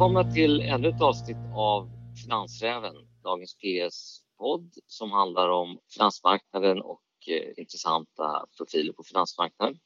Välkomna till ännu ett avsnitt av Finansräven, dagens PS-podd som handlar om finansmarknaden och eh, intressanta profiler på finansmarknaden.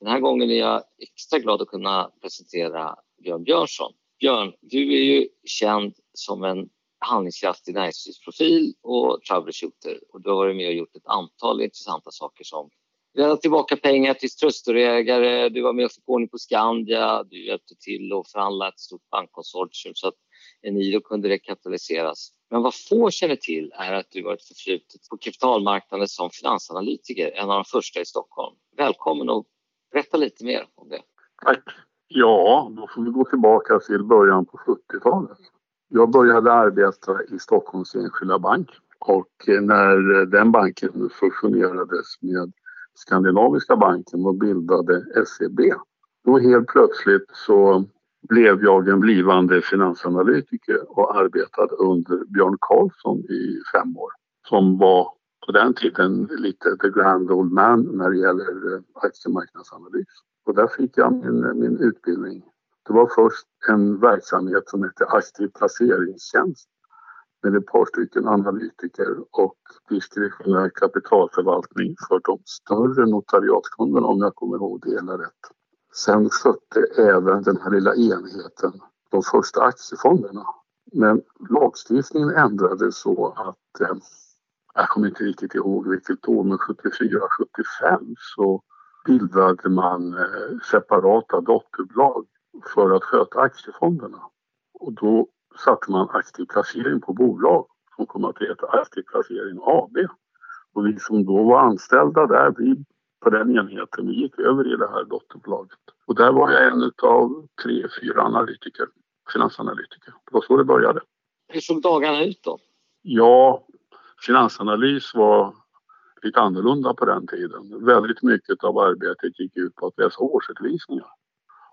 Den här gången är jag extra glad att kunna presentera Björn Björnsson. Björn, du är ju känd som en handlingskraftig näringslivsprofil och troubleshooter och du har varit med och gjort ett antal intressanta saker som rädda tillbaka pengar till tröstorägare, du var med och fick ordning på Skandia, du hjälpte till att förhandla ett stort bankkonsortium så att Eniro kunde rekapitaliseras. Men vad få känner till är att du har ett förflutet på kapitalmarknaden som finansanalytiker, en av de första i Stockholm. Välkommen och berätta lite mer om det. Tack. Ja, då får vi gå tillbaka till början på 70-talet. Jag började arbeta i Stockholms enskilda bank och när den banken fusionerades med Skandinaviska banken och bildade SEB. Då helt plötsligt så blev jag en blivande finansanalytiker och arbetade under Björn Karlsson i fem år som var på den tiden lite the grand old man när det gäller eh, aktiemarknadsanalys. Och där fick jag min, min utbildning. Det var först en verksamhet som hette aktiv placeringstjänst med ett par stycken analytiker och diskretionär kapitalförvaltning för de större notariatkunderna, om jag kommer ihåg det hela rätt. Sen skötte även den här lilla enheten de första aktiefonderna. Men lagstiftningen ändrades så att, eh, jag kommer inte riktigt ihåg vilket år, men 74-75 så bildade man eh, separata dotterbolag för att sköta aktiefonderna. Och då satte man aktiv placering på bolag som kom att heta Aktiv placering AB. Och vi som då var anställda där, vi på den enheten, vi gick över i det här dotterbolaget. Och där var jag en av tre, fyra analytiker, finansanalytiker. Det var så det började. Hur såg dagarna ut då? Ja, finansanalys var lite annorlunda på den tiden. Väldigt mycket av arbetet gick ut på att läsa årsredovisningar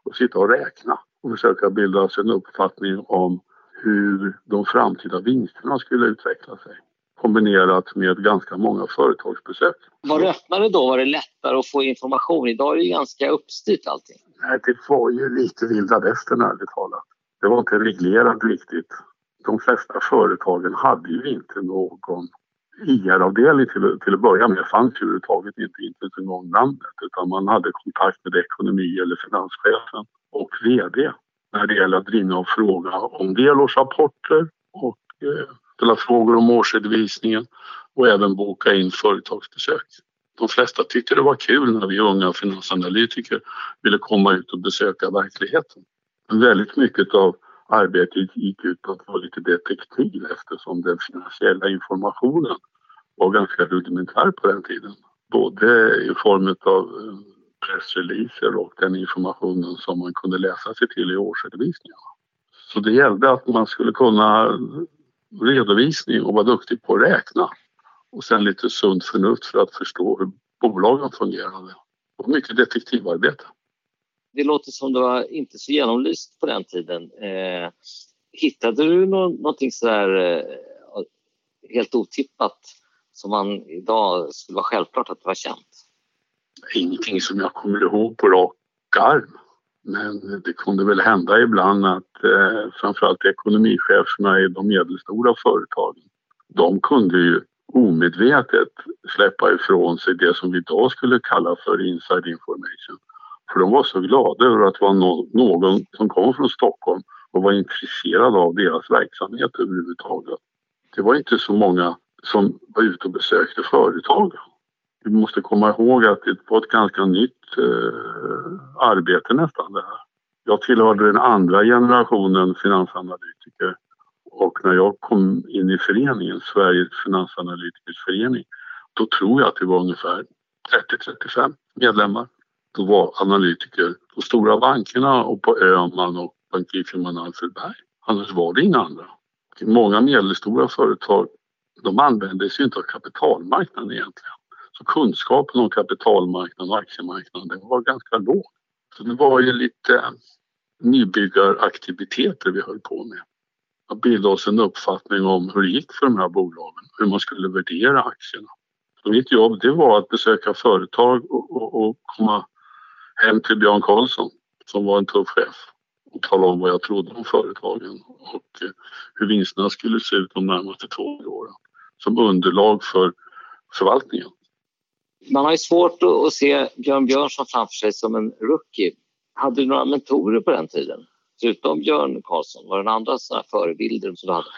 och sitta och räkna och försöka bilda sig en uppfattning om hur de framtida vinsterna skulle utveckla sig kombinerat med ganska många företagsbesök. Var det öppnare då? Var det lättare att få information? Idag är det ganska uppstyrt allting. Nej, det var ju lite vilda västern ärligt talat. Det var inte reglerat riktigt. De flesta företagen hade ju inte någon IR-avdelning till, till att börja med. Fanns ju överhuvudtaget inte, inte gång namnet utan man hade kontakt med ekonomi eller finanschefen och VD när det gäller att ringa och fråga om delårsrapporter och eh, ställa frågor om årsredovisningen och även boka in företagsbesök. De flesta tyckte det var kul när vi unga finansanalytiker ville komma ut och besöka verkligheten. Men väldigt mycket av arbetet gick ut på att vara lite detektiv eftersom den finansiella informationen var ganska rudimentär på den tiden. Både i form av eh, pressreleaser och den informationen som man kunde läsa sig till i årsredovisningarna. Så det gällde att man skulle kunna redovisning och vara duktig på att räkna. Och sen lite sunt förnuft för att förstå hur bolagen fungerade. Och mycket detektivarbete. Det låter som det var inte så genomlyst på den tiden. Eh, hittade du nå någonting sådär eh, helt otippat som man idag skulle vara självklart att det var känt? Ingenting som jag kommer ihåg på rak arm. Men det kunde väl hända ibland att eh, framförallt ekonomicheferna i de medelstora företagen, de kunde ju omedvetet släppa ifrån sig det som vi idag skulle kalla för inside information. För de var så glada över att det var någon som kom från Stockholm och var intresserad av deras verksamhet överhuvudtaget. Det var inte så många som var ute och besökte företag vi måste komma ihåg att det var ett ganska nytt eh, arbete nästan det här. Jag tillhörde den andra generationen finansanalytiker och när jag kom in i föreningen, Sveriges finansanalytikers förening, då tror jag att det var ungefär 30-35 medlemmar. Då var analytiker på stora bankerna och på Öhman och bankirfirman Alfredberg. Annars var det inga andra. Många medelstora företag de använde sig inte av kapitalmarknaden egentligen. Så kunskapen om kapitalmarknaden och aktiemarknaden var ganska låg. Så det var ju lite eh, nybyggaraktiviteter vi höll på med. Att bilda oss en uppfattning om hur det gick för de här bolagen, hur man skulle värdera aktierna. Så mitt jobb det var att besöka företag och, och, och komma hem till Björn Karlsson som var en tuff chef och tala om vad jag trodde om företagen och eh, hur vinsterna skulle se ut de närmaste två åren som underlag för förvaltningen. Man har ju svårt att se Björn Björnsson framför sig som en rookie. Hade du några mentorer på den tiden? Förutom Björn Karlsson, var det några andra sådana förebilder som du hade?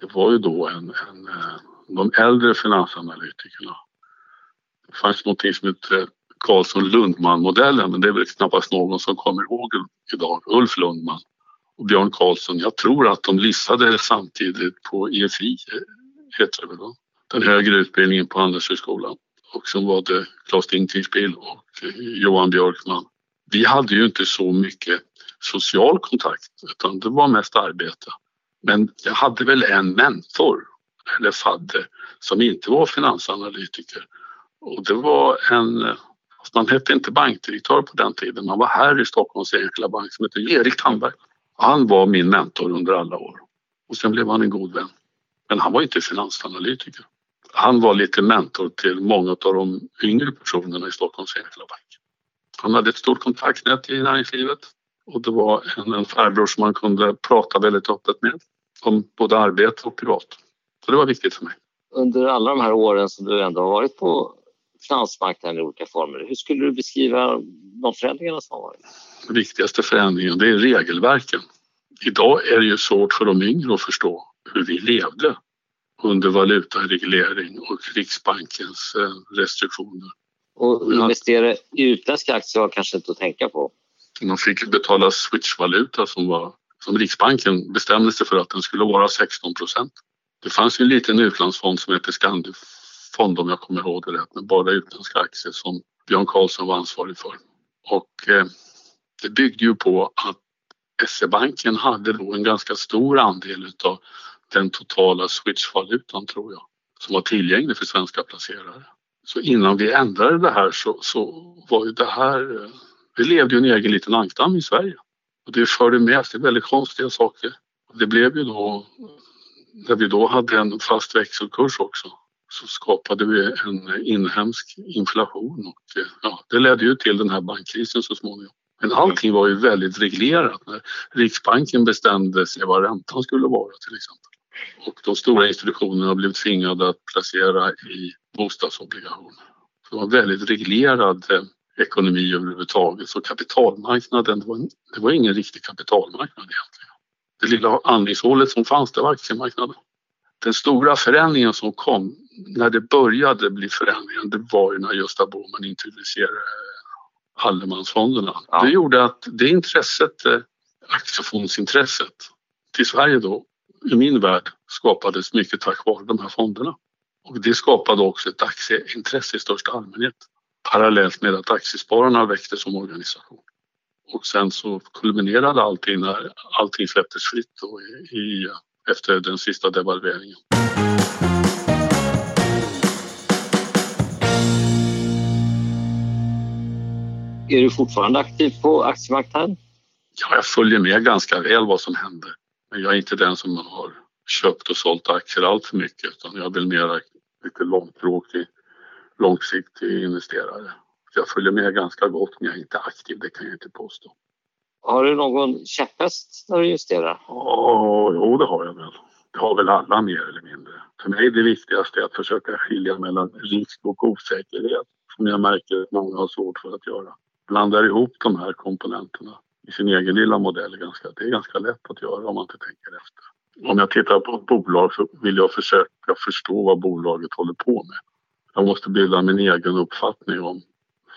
Det var ju då en, en, eh, de äldre finansanalytikerna. Det fanns något som hette Karlsson-Lundman-modellen men det är väl knappast någon som kommer ihåg idag. Ulf Lundman och Björn Karlsson. Jag tror att de listade samtidigt på EFI, eh, heter det väl då? Den högre utbildningen på Handelshögskolan. Och som var det Claes Dinkelspiel och eh, Johan Björkman. Vi hade ju inte så mycket social kontakt utan det var mest arbete. Men jag hade väl en mentor, eller fadde, som inte var finansanalytiker. Och det var en eh, man hette inte bankdirektör på den tiden, man var här i Stockholms enskilda bank som hette Erik Tandberg. Han var min mentor under alla år och sen blev han en god vän. Men han var inte finansanalytiker. Han var lite mentor till många av de yngre personerna i Stockholms enskilda bank. Han hade ett stort kontaktnät i näringslivet och det var en, en farbror som man kunde prata väldigt öppet med om både arbete och privat. Så det var viktigt för mig. Under alla de här åren som du ändå har varit på finansmarknaden i olika former. Hur skulle du beskriva de förändringarna som har varit? Den viktigaste förändringen det är regelverken. Idag är det ju svårt för de yngre att förstå hur vi levde under valutareglering och Riksbankens eh, restriktioner. Och investera i utländska aktier var kanske inte att tänka på? Man fick betala switchvaluta som, var, som Riksbanken bestämde sig för att den skulle vara 16 procent. Det fanns ju en liten utlandsfond som hette Scandifond fond om jag kommer ihåg det rätt med bara utländska aktier som Björn Karlsson var ansvarig för. Och eh, det byggde ju på att SE-banken hade då en ganska stor andel utav den totala switchvalutan tror jag som var tillgänglig för svenska placerare. Så innan vi ändrade det här så, så var ju det här... Eh, vi levde ju en egen liten ankdamm i Sverige och det förde med sig väldigt konstiga saker. Det blev ju då, när vi då hade en fast växelkurs också, så skapade vi en inhemsk inflation och eh, ja, det ledde ju till den här bankkrisen så småningom. Men allting var ju väldigt reglerat när Riksbanken bestämde sig vad räntan skulle vara till exempel. Och de stora institutionerna blev tvingade att placera i bostadsobligationer. Det var en väldigt reglerad eh, ekonomi överhuvudtaget så kapitalmarknaden, det var, det var ingen riktig kapitalmarknad egentligen. Det lilla andningshålet som fanns, det var aktiemarknaden. Den stora förändringen som kom när det började bli förändringar det var ju när Gösta Bohman introducerade allemansfonderna. Ja. Det gjorde att det intresset, eh, aktiefondsintresset till Sverige då, i min värld, skapades mycket tack vare de här fonderna. Och det skapade också ett aktieintresse i största allmänhet parallellt med att aktiespararna växte som organisation. Och sen så kulminerade allting när allting släpptes fritt då i, i efter den sista devalveringen. Är du fortfarande aktiv på aktiemarknaden? Ja, jag följer med ganska väl vad som händer. Men jag är inte den som har köpt och sålt aktier allt för mycket utan jag väl mer lite långtråkig, långsiktig investerare. jag följer med ganska gott men jag är inte aktiv, det kan jag inte påstå. Har du någon käpphäst när du investerar? Oh, jo, det har jag väl. Det har väl alla mer eller mindre. För mig är det viktigaste att försöka skilja mellan risk och osäkerhet som jag märker att många har svårt för att göra. Blandar ihop de här komponenterna i sin egen lilla modell. Ganska, det är ganska lätt att göra om man inte tänker efter. Om jag tittar på ett bolag så vill jag försöka förstå vad bolaget håller på med. Jag måste bilda min egen uppfattning om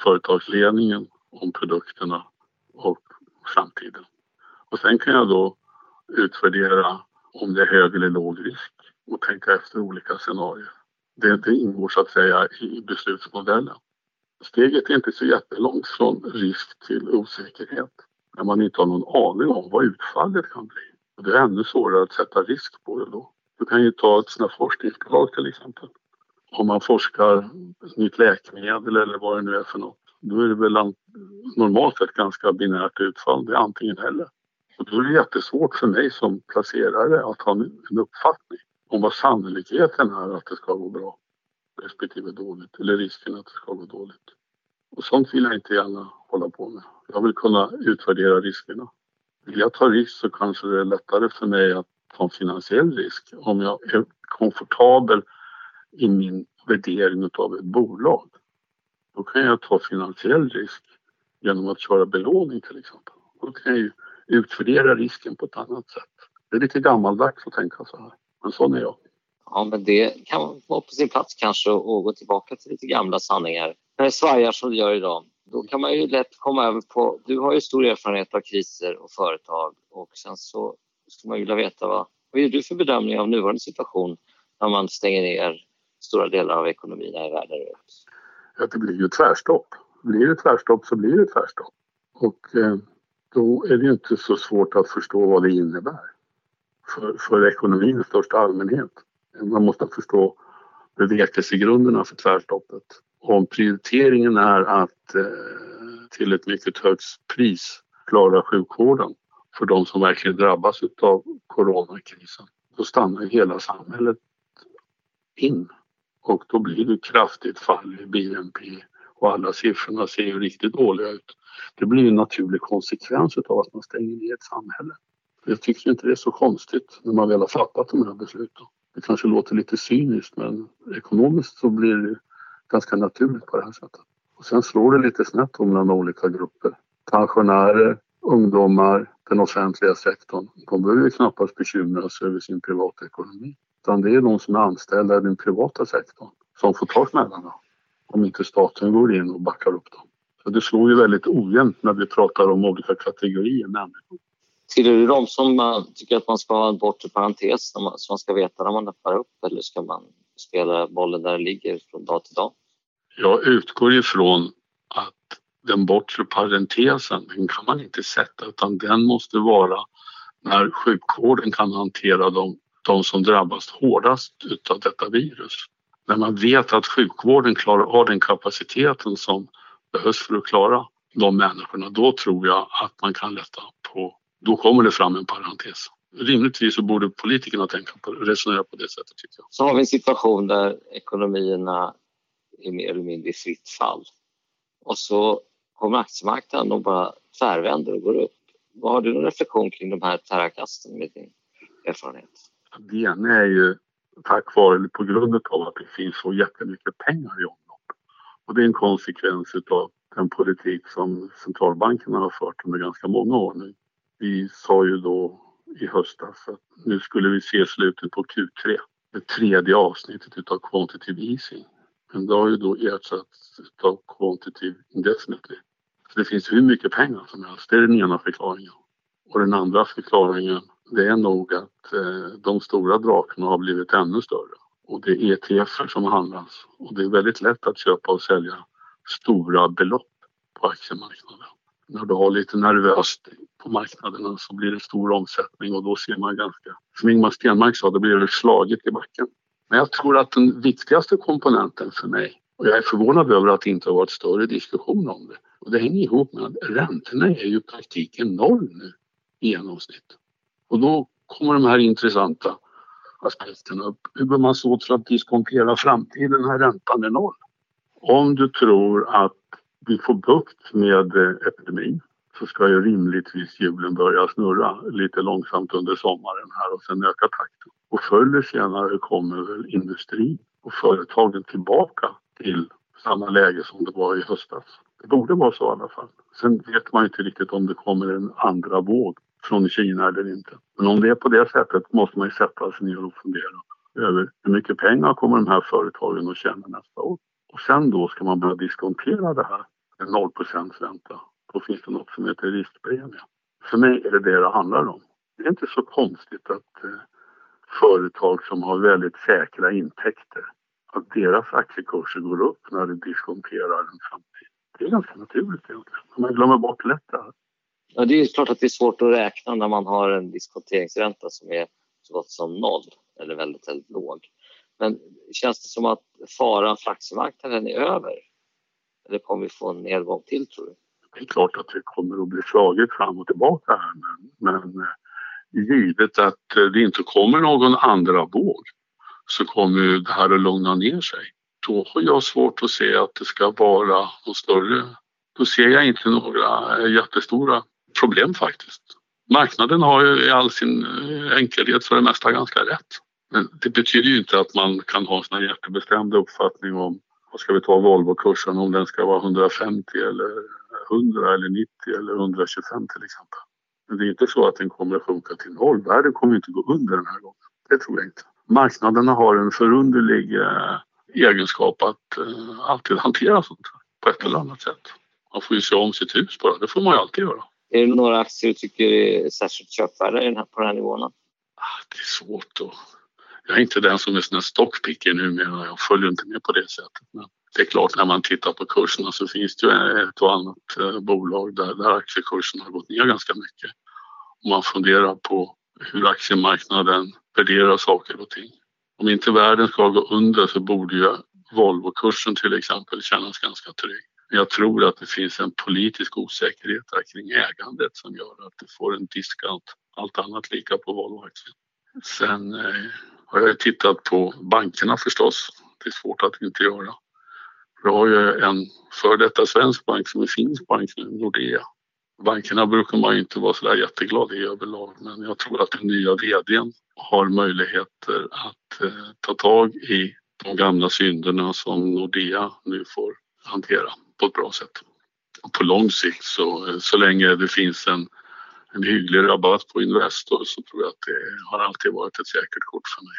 företagsledningen, om produkterna och framtiden. Och sen kan jag då utvärdera om det är hög eller låg risk och tänka efter olika scenarier. Det, det ingår så att säga i beslutsmodellen. Steget är inte så jättelångt från risk till osäkerhet när man inte har någon aning om vad utfallet kan bli. Och det är ännu svårare att sätta risk på det då. Du kan ju ta ett forskningsbolag till exempel. Om man forskar nytt läkemedel eller vad det nu är för något. Då är det väl normalt sett ganska binärt utfall. Det är antingen eller. Och då är det jättesvårt för mig som placerare att ha en uppfattning om vad sannolikheten är att det ska gå bra respektive dåligt eller risken att det ska gå dåligt. Och sånt vill jag inte gärna hålla på med. Jag vill kunna utvärdera riskerna. Vill jag ta risk så kanske det är lättare för mig att ta en finansiell risk om jag är komfortabel i min värdering av ett bolag. Då kan jag ta finansiell risk genom att köra belåning till exempel. Då kan jag ju utvärdera risken på ett annat sätt. Det är lite gammaldags att tänka så här, men sån är jag. Ja, men det kan vara på sin plats kanske att gå tillbaka till lite gamla sanningar. När det svajar som det gör idag, då kan man ju lätt komma över på... Du har ju stor erfarenhet av kriser och företag och sen så skulle man vilja veta vad, vad gör du för bedömning av nuvarande situation när man stänger ner stora delar av ekonomin i världen? Ja, det blir ju tvärstopp. Blir det tvärstopp så blir det tvärstopp. Och eh, då är det ju inte så svårt att förstå vad det innebär för, för ekonomin i största allmänhet. Man måste förstå bevekelsegrunderna för tvärstoppet. Om prioriteringen är att eh, till ett mycket högt pris klara sjukvården för de som verkligen drabbas av coronakrisen, då stannar hela samhället in. Och då blir det kraftigt fall i BNP och alla siffrorna ser ju riktigt dåliga ut. Det blir en naturlig konsekvens av att man stänger ner ett samhälle. Jag tycker inte det är så konstigt när man väl har fattat de här besluten. Det kanske låter lite cyniskt men ekonomiskt så blir det ganska naturligt på det här sättet. Och sen slår det lite snett mellan olika grupper. Pensionärer, ungdomar, den offentliga sektorn. De behöver ju knappast bekymra sig över sin privatekonomi. Utan det är de som är anställda i den privata sektorn som får ta smällarna om inte staten går in och backar upp dem. Så det slår ju väldigt ojämnt när vi pratar om olika kategorier människor. Tillhör du de som tycker att man ska ha en bortre parentes som man ska veta när man öppnar upp eller ska man spela bollen där den ligger från dag till dag? Jag utgår ifrån att den bortre parentesen, den kan man inte sätta utan den måste vara när sjukvården kan hantera de, de som drabbas hårdast av detta virus. När man vet att sjukvården klarar av den kapaciteten som behövs för att klara de människorna, då tror jag att man kan lätta på då kommer det fram en parentes. Rimligtvis så borde politikerna tänka på, resonera på det sättet tycker jag. Så har vi en situation där ekonomierna är mer eller mindre i fritt fall och så kommer aktiemarknaden och bara tvärvänder och går upp. Vad har du någon reflektion kring de här terrakasten med din erfarenhet? Det ena är ju tack vare, eller på grund av att det finns så jättemycket pengar i omlopp. Och det är en konsekvens av den politik som centralbankerna har fört under ganska många år nu. Vi sa ju då i höstas att nu skulle vi se slutet på Q3, det tredje avsnittet utav quantitative easing. Men det har ju då ersatts av quantitative indefinitely. Så det finns hur mycket pengar som helst, det är den ena förklaringen. Och den andra förklaringen, det är nog att eh, de stora drakarna har blivit ännu större. Och det är ETFer som handlas. Och det är väldigt lätt att köpa och sälja stora belopp på aktiemarknaden när du har lite nervöst på marknaderna så blir det stor omsättning och då ser man ganska, som Ingmar Stenmark sa, då blir det slaget i backen. Men jag tror att den viktigaste komponenten för mig, och jag är förvånad över att det inte har varit större diskussion om det, och det hänger ihop med att räntorna är ju i praktiken noll nu i genomsnitt. Och då kommer de här intressanta aspekterna upp. Hur bör man så för att diskontera framtiden när räntan är noll? Om du tror att vi får bukt med eh, epidemin så ska ju rimligtvis hjulen börja snurra lite långsamt under sommaren här och sen öka takten. Och förr eller senare kommer väl industrin och företagen tillbaka till samma läge som det var i höstas. Det borde vara så i alla fall. Sen vet man inte riktigt om det kommer en andra våg från Kina eller inte. Men om det är på det sättet måste man ju sätta sig ner och fundera över hur mycket pengar kommer de här företagen att tjäna nästa år. Och sen då ska man börja diskontera det här 0 ränta. Då finns det något som heter riskpremie. För mig är det det det handlar om. Det är inte så konstigt att eh, företag som har väldigt säkra intäkter att deras aktiekurser går upp när de diskonterar en framtid. Det är ganska naturligt egentligen. Man glömmer bort lätt det här. Ja, det är klart att det är svårt att räkna när man har en diskonteringsränta som är så gott som noll eller väldigt, väldigt låg. Men känns det som att faran för aktiemarknaden är över? Eller kommer vi få en nedgång till tror du? Det är klart att det kommer att bli slaget fram och tillbaka här men, men eh, givet att eh, det inte kommer någon andra våg så kommer det här att lugna ner sig. Då har jag svårt att se att det ska vara något större. Då ser jag inte några eh, jättestora problem faktiskt. Marknaden har ju i all sin enkelhet för det mesta ganska rätt. Men det betyder ju inte att man kan ha en jättebestämd uppfattning om vad ska vi ta Volvo-kursen om den ska vara 150 eller 100 eller 90 eller 125 till exempel. Men det är inte så att den kommer att sjunka till noll. Världen kommer inte gå under den här gången. Det tror jag inte. Marknaderna har en förunderlig eh, egenskap att eh, alltid hantera sånt på ett eller annat sätt. Man får ju se om sitt hus bara, det får man ju alltid göra. Är det några aktier du tycker är särskilt köpvärda på den här nivån? Ah, det är svårt att... Jag är inte den som är sån stockpicker numera, jag följer inte med på det sättet. Men det är klart, när man tittar på kurserna så finns det ju ett och annat eh, bolag där, där aktiekursen har gått ner ganska mycket. Om man funderar på hur aktiemarknaden värderar saker och ting. Om inte världen ska gå under så borde ju Volvo-kursen till exempel kännas ganska trygg. Jag tror att det finns en politisk osäkerhet där kring ägandet som gör att du får en discount, allt annat lika på Volvo-aktien. Sen eh, har jag tittat på bankerna förstås. Det är svårt att inte göra. Vi har ju en för detta svensk bank som är finsk bank nu, Nordea. Bankerna brukar man inte vara sådär jätteglad i överlag men jag tror att den nya vdn har möjligheter att eh, ta tag i de gamla synderna som Nordea nu får hantera på ett bra sätt. Och på lång sikt så, eh, så länge det finns en, en hygglig rabatt på Investor så tror jag att det har alltid varit ett säkert kort för mig.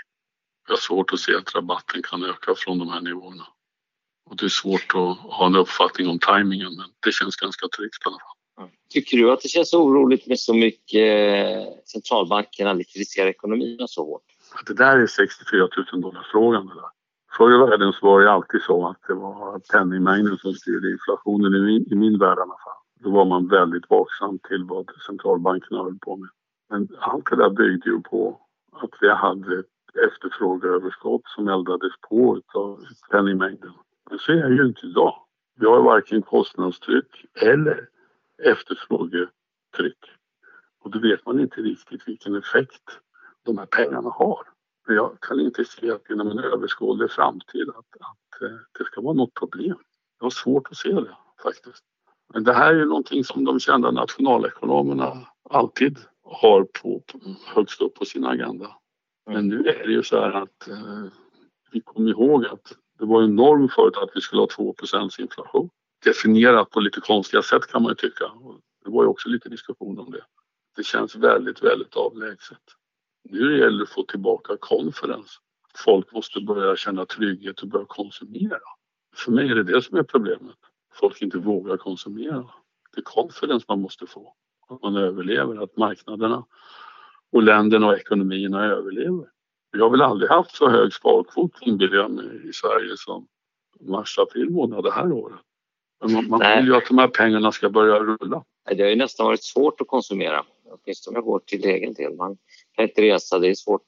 Jag har svårt att se att rabatten kan öka från de här nivåerna. Och det är svårt att ha en uppfattning om tajmingen men det känns ganska tryggt i alla fall. Tycker du att det känns oroligt med så mycket centralbankerna likvidiserar ekonomin så hårt? Det där är 64 000 dollar frågan det där. Förr i världen så var det alltid så att det var penningmängden som styrde inflationen i min, i min värld i alla fall. Då var man väldigt vaksam till vad centralbankerna höll på med. Men allt det där byggde ju på att vi hade ett efterfrågeöverskott som eldades på av penningmängden. Men så är det ju inte idag. Vi har varken kostnadstryck eller efterfrågetryck. Och då vet man inte riktigt vilken effekt de här pengarna har. Men jag kan inte se att inom en överskådlig framtid att, att eh, det ska vara något problem. Jag har svårt att se det faktiskt. Men det här är någonting som de kända nationalekonomerna alltid har på, högst upp på sin agenda. Men nu är det ju så här att eh, vi kommer ihåg att det var en norm förut att vi skulle ha 2 inflation. Definierat på lite konstiga sätt kan man ju tycka. Det var ju också lite diskussion om det. Det känns väldigt, väldigt avlägset. Nu gäller det att få tillbaka konferens. Folk måste börja känna trygghet och börja konsumera. För mig är det det som är problemet. Folk inte vågar konsumera. Det är konferens man måste få. Att man överlever, att marknaderna och länderna och ekonomierna överlever. Vi har väl aldrig haft så hög sparkvot inbillar jag mig i Sverige som mars-april månad det här året. Men man, man vill ju att de här pengarna ska börja rulla. Det har ju nästan varit svårt att konsumera, åtminstone går till egen del. Man kan inte resa, det är svårt.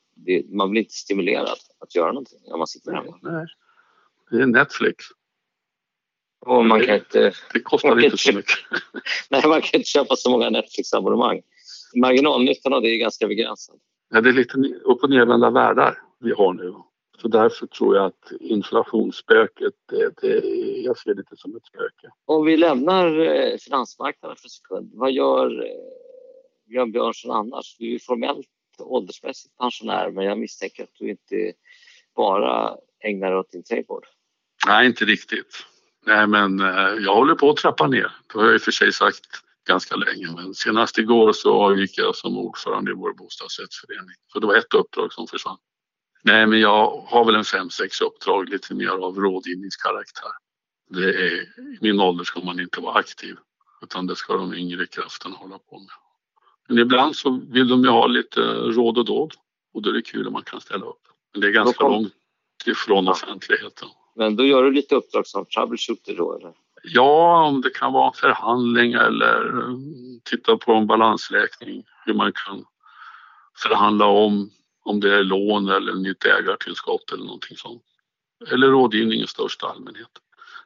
Man blir inte stimulerad att göra någonting när man sitter hemma. Nej, det är Netflix. Och man kan inte, det kostar inte så mycket. Nej, man kan inte köpa så många Netflix-abonnemang. Marginalnyttan av det är ganska begränsad. Ja, det är lite upp och nervända världar vi har nu. Så därför tror jag att inflationsspöket, det, det, jag ser det som ett spöke. Om vi lämnar eh, finansmarknaden för en sekund, vad gör eh, Björn Björnsson annars? Du är formellt åldersmässigt pensionär men jag misstänker att du inte bara ägnar dig åt din trädgård. Nej, inte riktigt. Nej, men eh, jag håller på att trappa ner. Det har jag i och för sig sagt ganska länge. Men senast igår så avgick jag som ordförande i vår bostadsrättsförening. Så det var ett uppdrag som försvann. Nej, men jag har väl en fem, sex uppdrag lite mer av rådgivningskaraktär. Det är, I min ålder ska man inte vara aktiv utan det ska de yngre krafterna hålla på med. Men ibland så vill de ju ha lite råd och dåd och då är det kul om man kan ställa upp. Men det är ganska långt ifrån offentligheten. Men då gör du lite uppdrag som troubleshooter då eller? Ja, om det kan vara förhandling eller eh, titta på en balansräkning. Hur man kan förhandla om om det är lån eller nytt ägartillskott eller någonting sånt. Eller rådgivning i största allmänhet.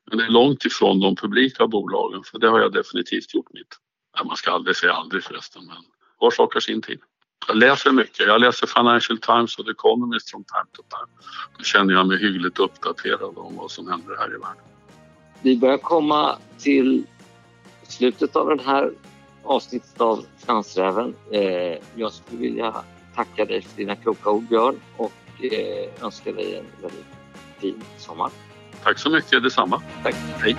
Men det är långt ifrån de publika bolagen för det har jag definitivt gjort mitt. Man ska aldrig säga aldrig förresten men var sak har sin tid. Jag läser mycket. Jag läser Financial Times och The Economist från time to time. Då känner jag mig hyggligt uppdaterad om vad som händer här i världen. Vi börjar komma till slutet av den här avsnittet av Finansräven. Eh, jag skulle vilja tacka dig för dina kloka ord Björn och önska dig en väldigt fin sommar. Tack så mycket, detsamma. Tack. Hej.